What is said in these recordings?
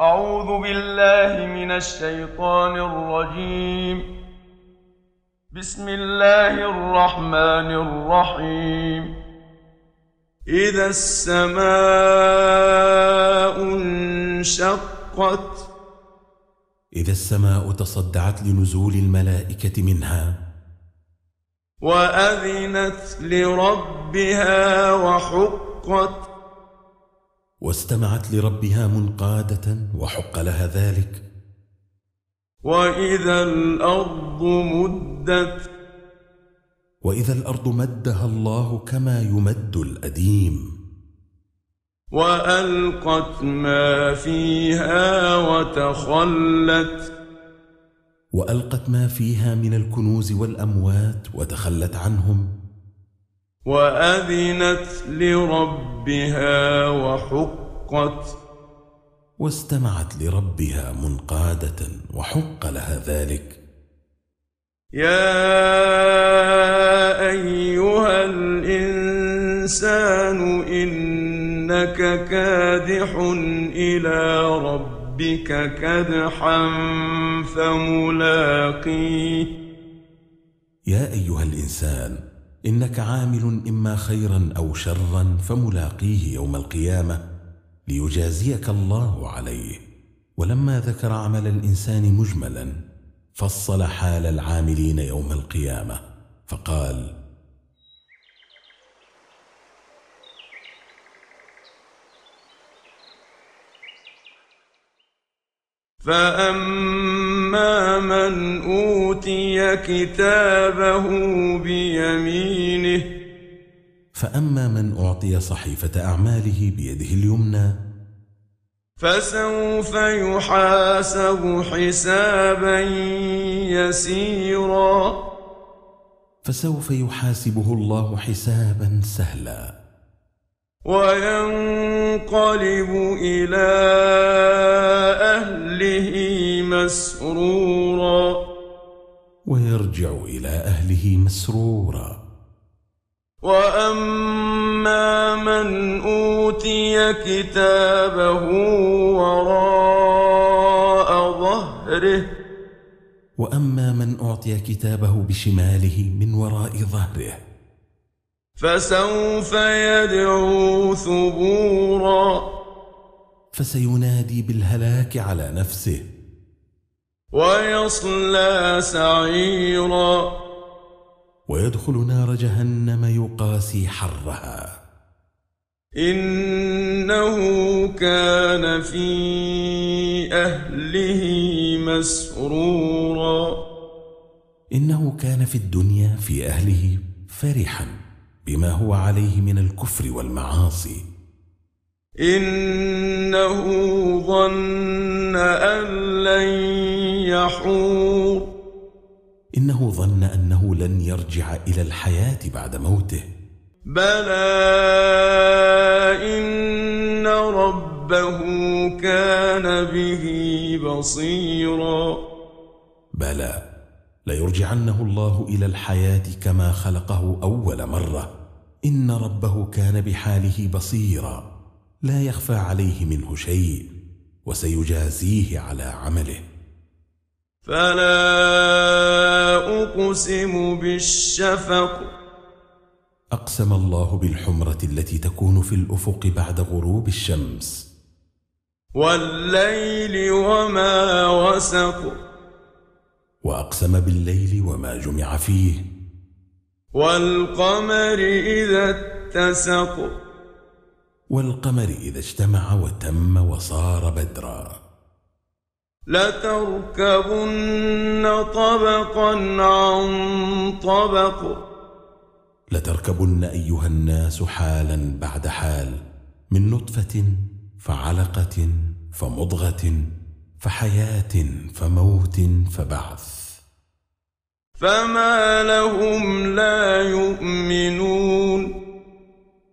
أعوذ بالله من الشيطان الرجيم. بسم الله الرحمن الرحيم. إذا السماء انشقت. إذا السماء تصدعت لنزول الملائكة منها. وأذنت لربها وحقت. واستمعت لربها منقادة وحق لها ذلك. وإذا الأرض مدت. وإذا الأرض مدها الله كما يمد الأديم. وألقت ما فيها وتخلت. وألقت ما فيها من الكنوز والأموات وتخلت عنهم. وأذنت لربها وحقت. واستمعت لربها منقادة وحق لها ذلك. يا أيها الإنسان إنك كادح إلى ربك كدحا فملاقيه. يا أيها الإنسان إنك عامل إما خيرا أو شرا فملاقيه يوم القيامة ليجازيك الله عليه. ولما ذكر عمل الإنسان مجملا فصل حال العاملين يوم القيامة فقال فأما من أوتي كتابه بيمينه فأما من أعطي صحيفة أعماله بيده اليمنى فسوف يحاسب حسابا يسيرا فسوف يحاسبه الله حسابا سهلا وينقلب إلى أهله مسرورا. ويرجع إلى أهله مسرورا. وأما من أوتي كتابه وراء ظهره وأما من أعطي كتابه بشماله من وراء ظهره فسوف يدعو ثبورا. فسينادي بالهلاك على نفسه. ويصلى سعيرا. ويدخل نار جهنم يقاسي حرها. إنه كان في أهله مسرورا. إنه كان في الدنيا في أهله فرحا. بما هو عليه من الكفر والمعاصي. إنه ظن أن لن يحور. إنه ظن أنه لن يرجع إلى الحياة بعد موته. بلى إن ربه كان به بصيرا. بلى ليرجعنه الله إلى الحياة كما خلقه أول مرة. إن ربه كان بحاله بصيرا لا يخفى عليه منه شيء وسيجازيه على عمله. فلا أقسم بالشفق. أقسم الله بالحمرة التي تكون في الأفق بعد غروب الشمس. والليل وما وسق. وأقسم بالليل وما جمع فيه. والقمر إذا اتسق. والقمر إذا اجتمع وتم وصار بدرا. لتركبن طبقا عن طبق. لتركبن أيها الناس حالا بعد حال من نطفة فعلقة فمضغة فحياة فموت فبعث. فما لهم لا يؤمنون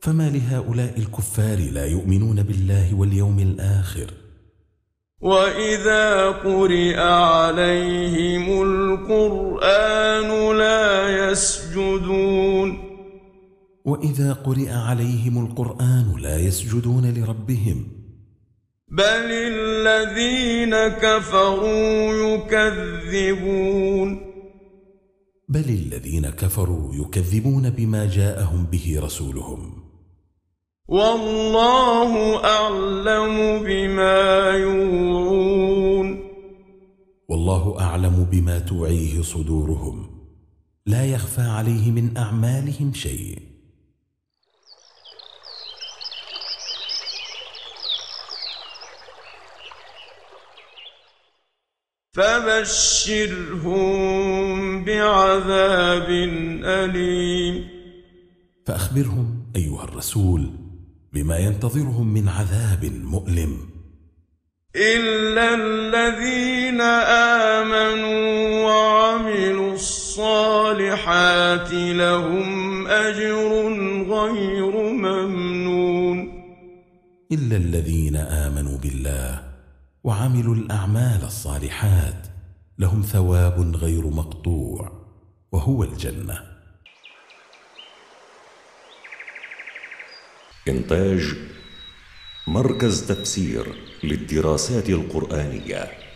فما لهؤلاء الكفار لا يؤمنون بالله واليوم الآخر واذا قرئ عليهم القران لا يسجدون واذا قرئ عليهم القران لا يسجدون لربهم بل الذين كفروا يكذبون بل الذين كفروا يكذبون بما جاءهم به رسولهم. والله أعلم بما يوعون والله أعلم بما توعيه صدورهم. لا يخفى عليه من أعمالهم شيء. فبشرهم بعذاب أليم. فأخبرهم أيها الرسول بما ينتظرهم من عذاب مؤلم. إلا الذين آمنوا وعملوا الصالحات لهم أجر غير ممنون. إلا الذين آمنوا بالله وعملوا الأعمال الصالحات لهم ثواب غير مقطوع وهو الجنة. إنتاج مركز تفسير للدراسات القرآنية.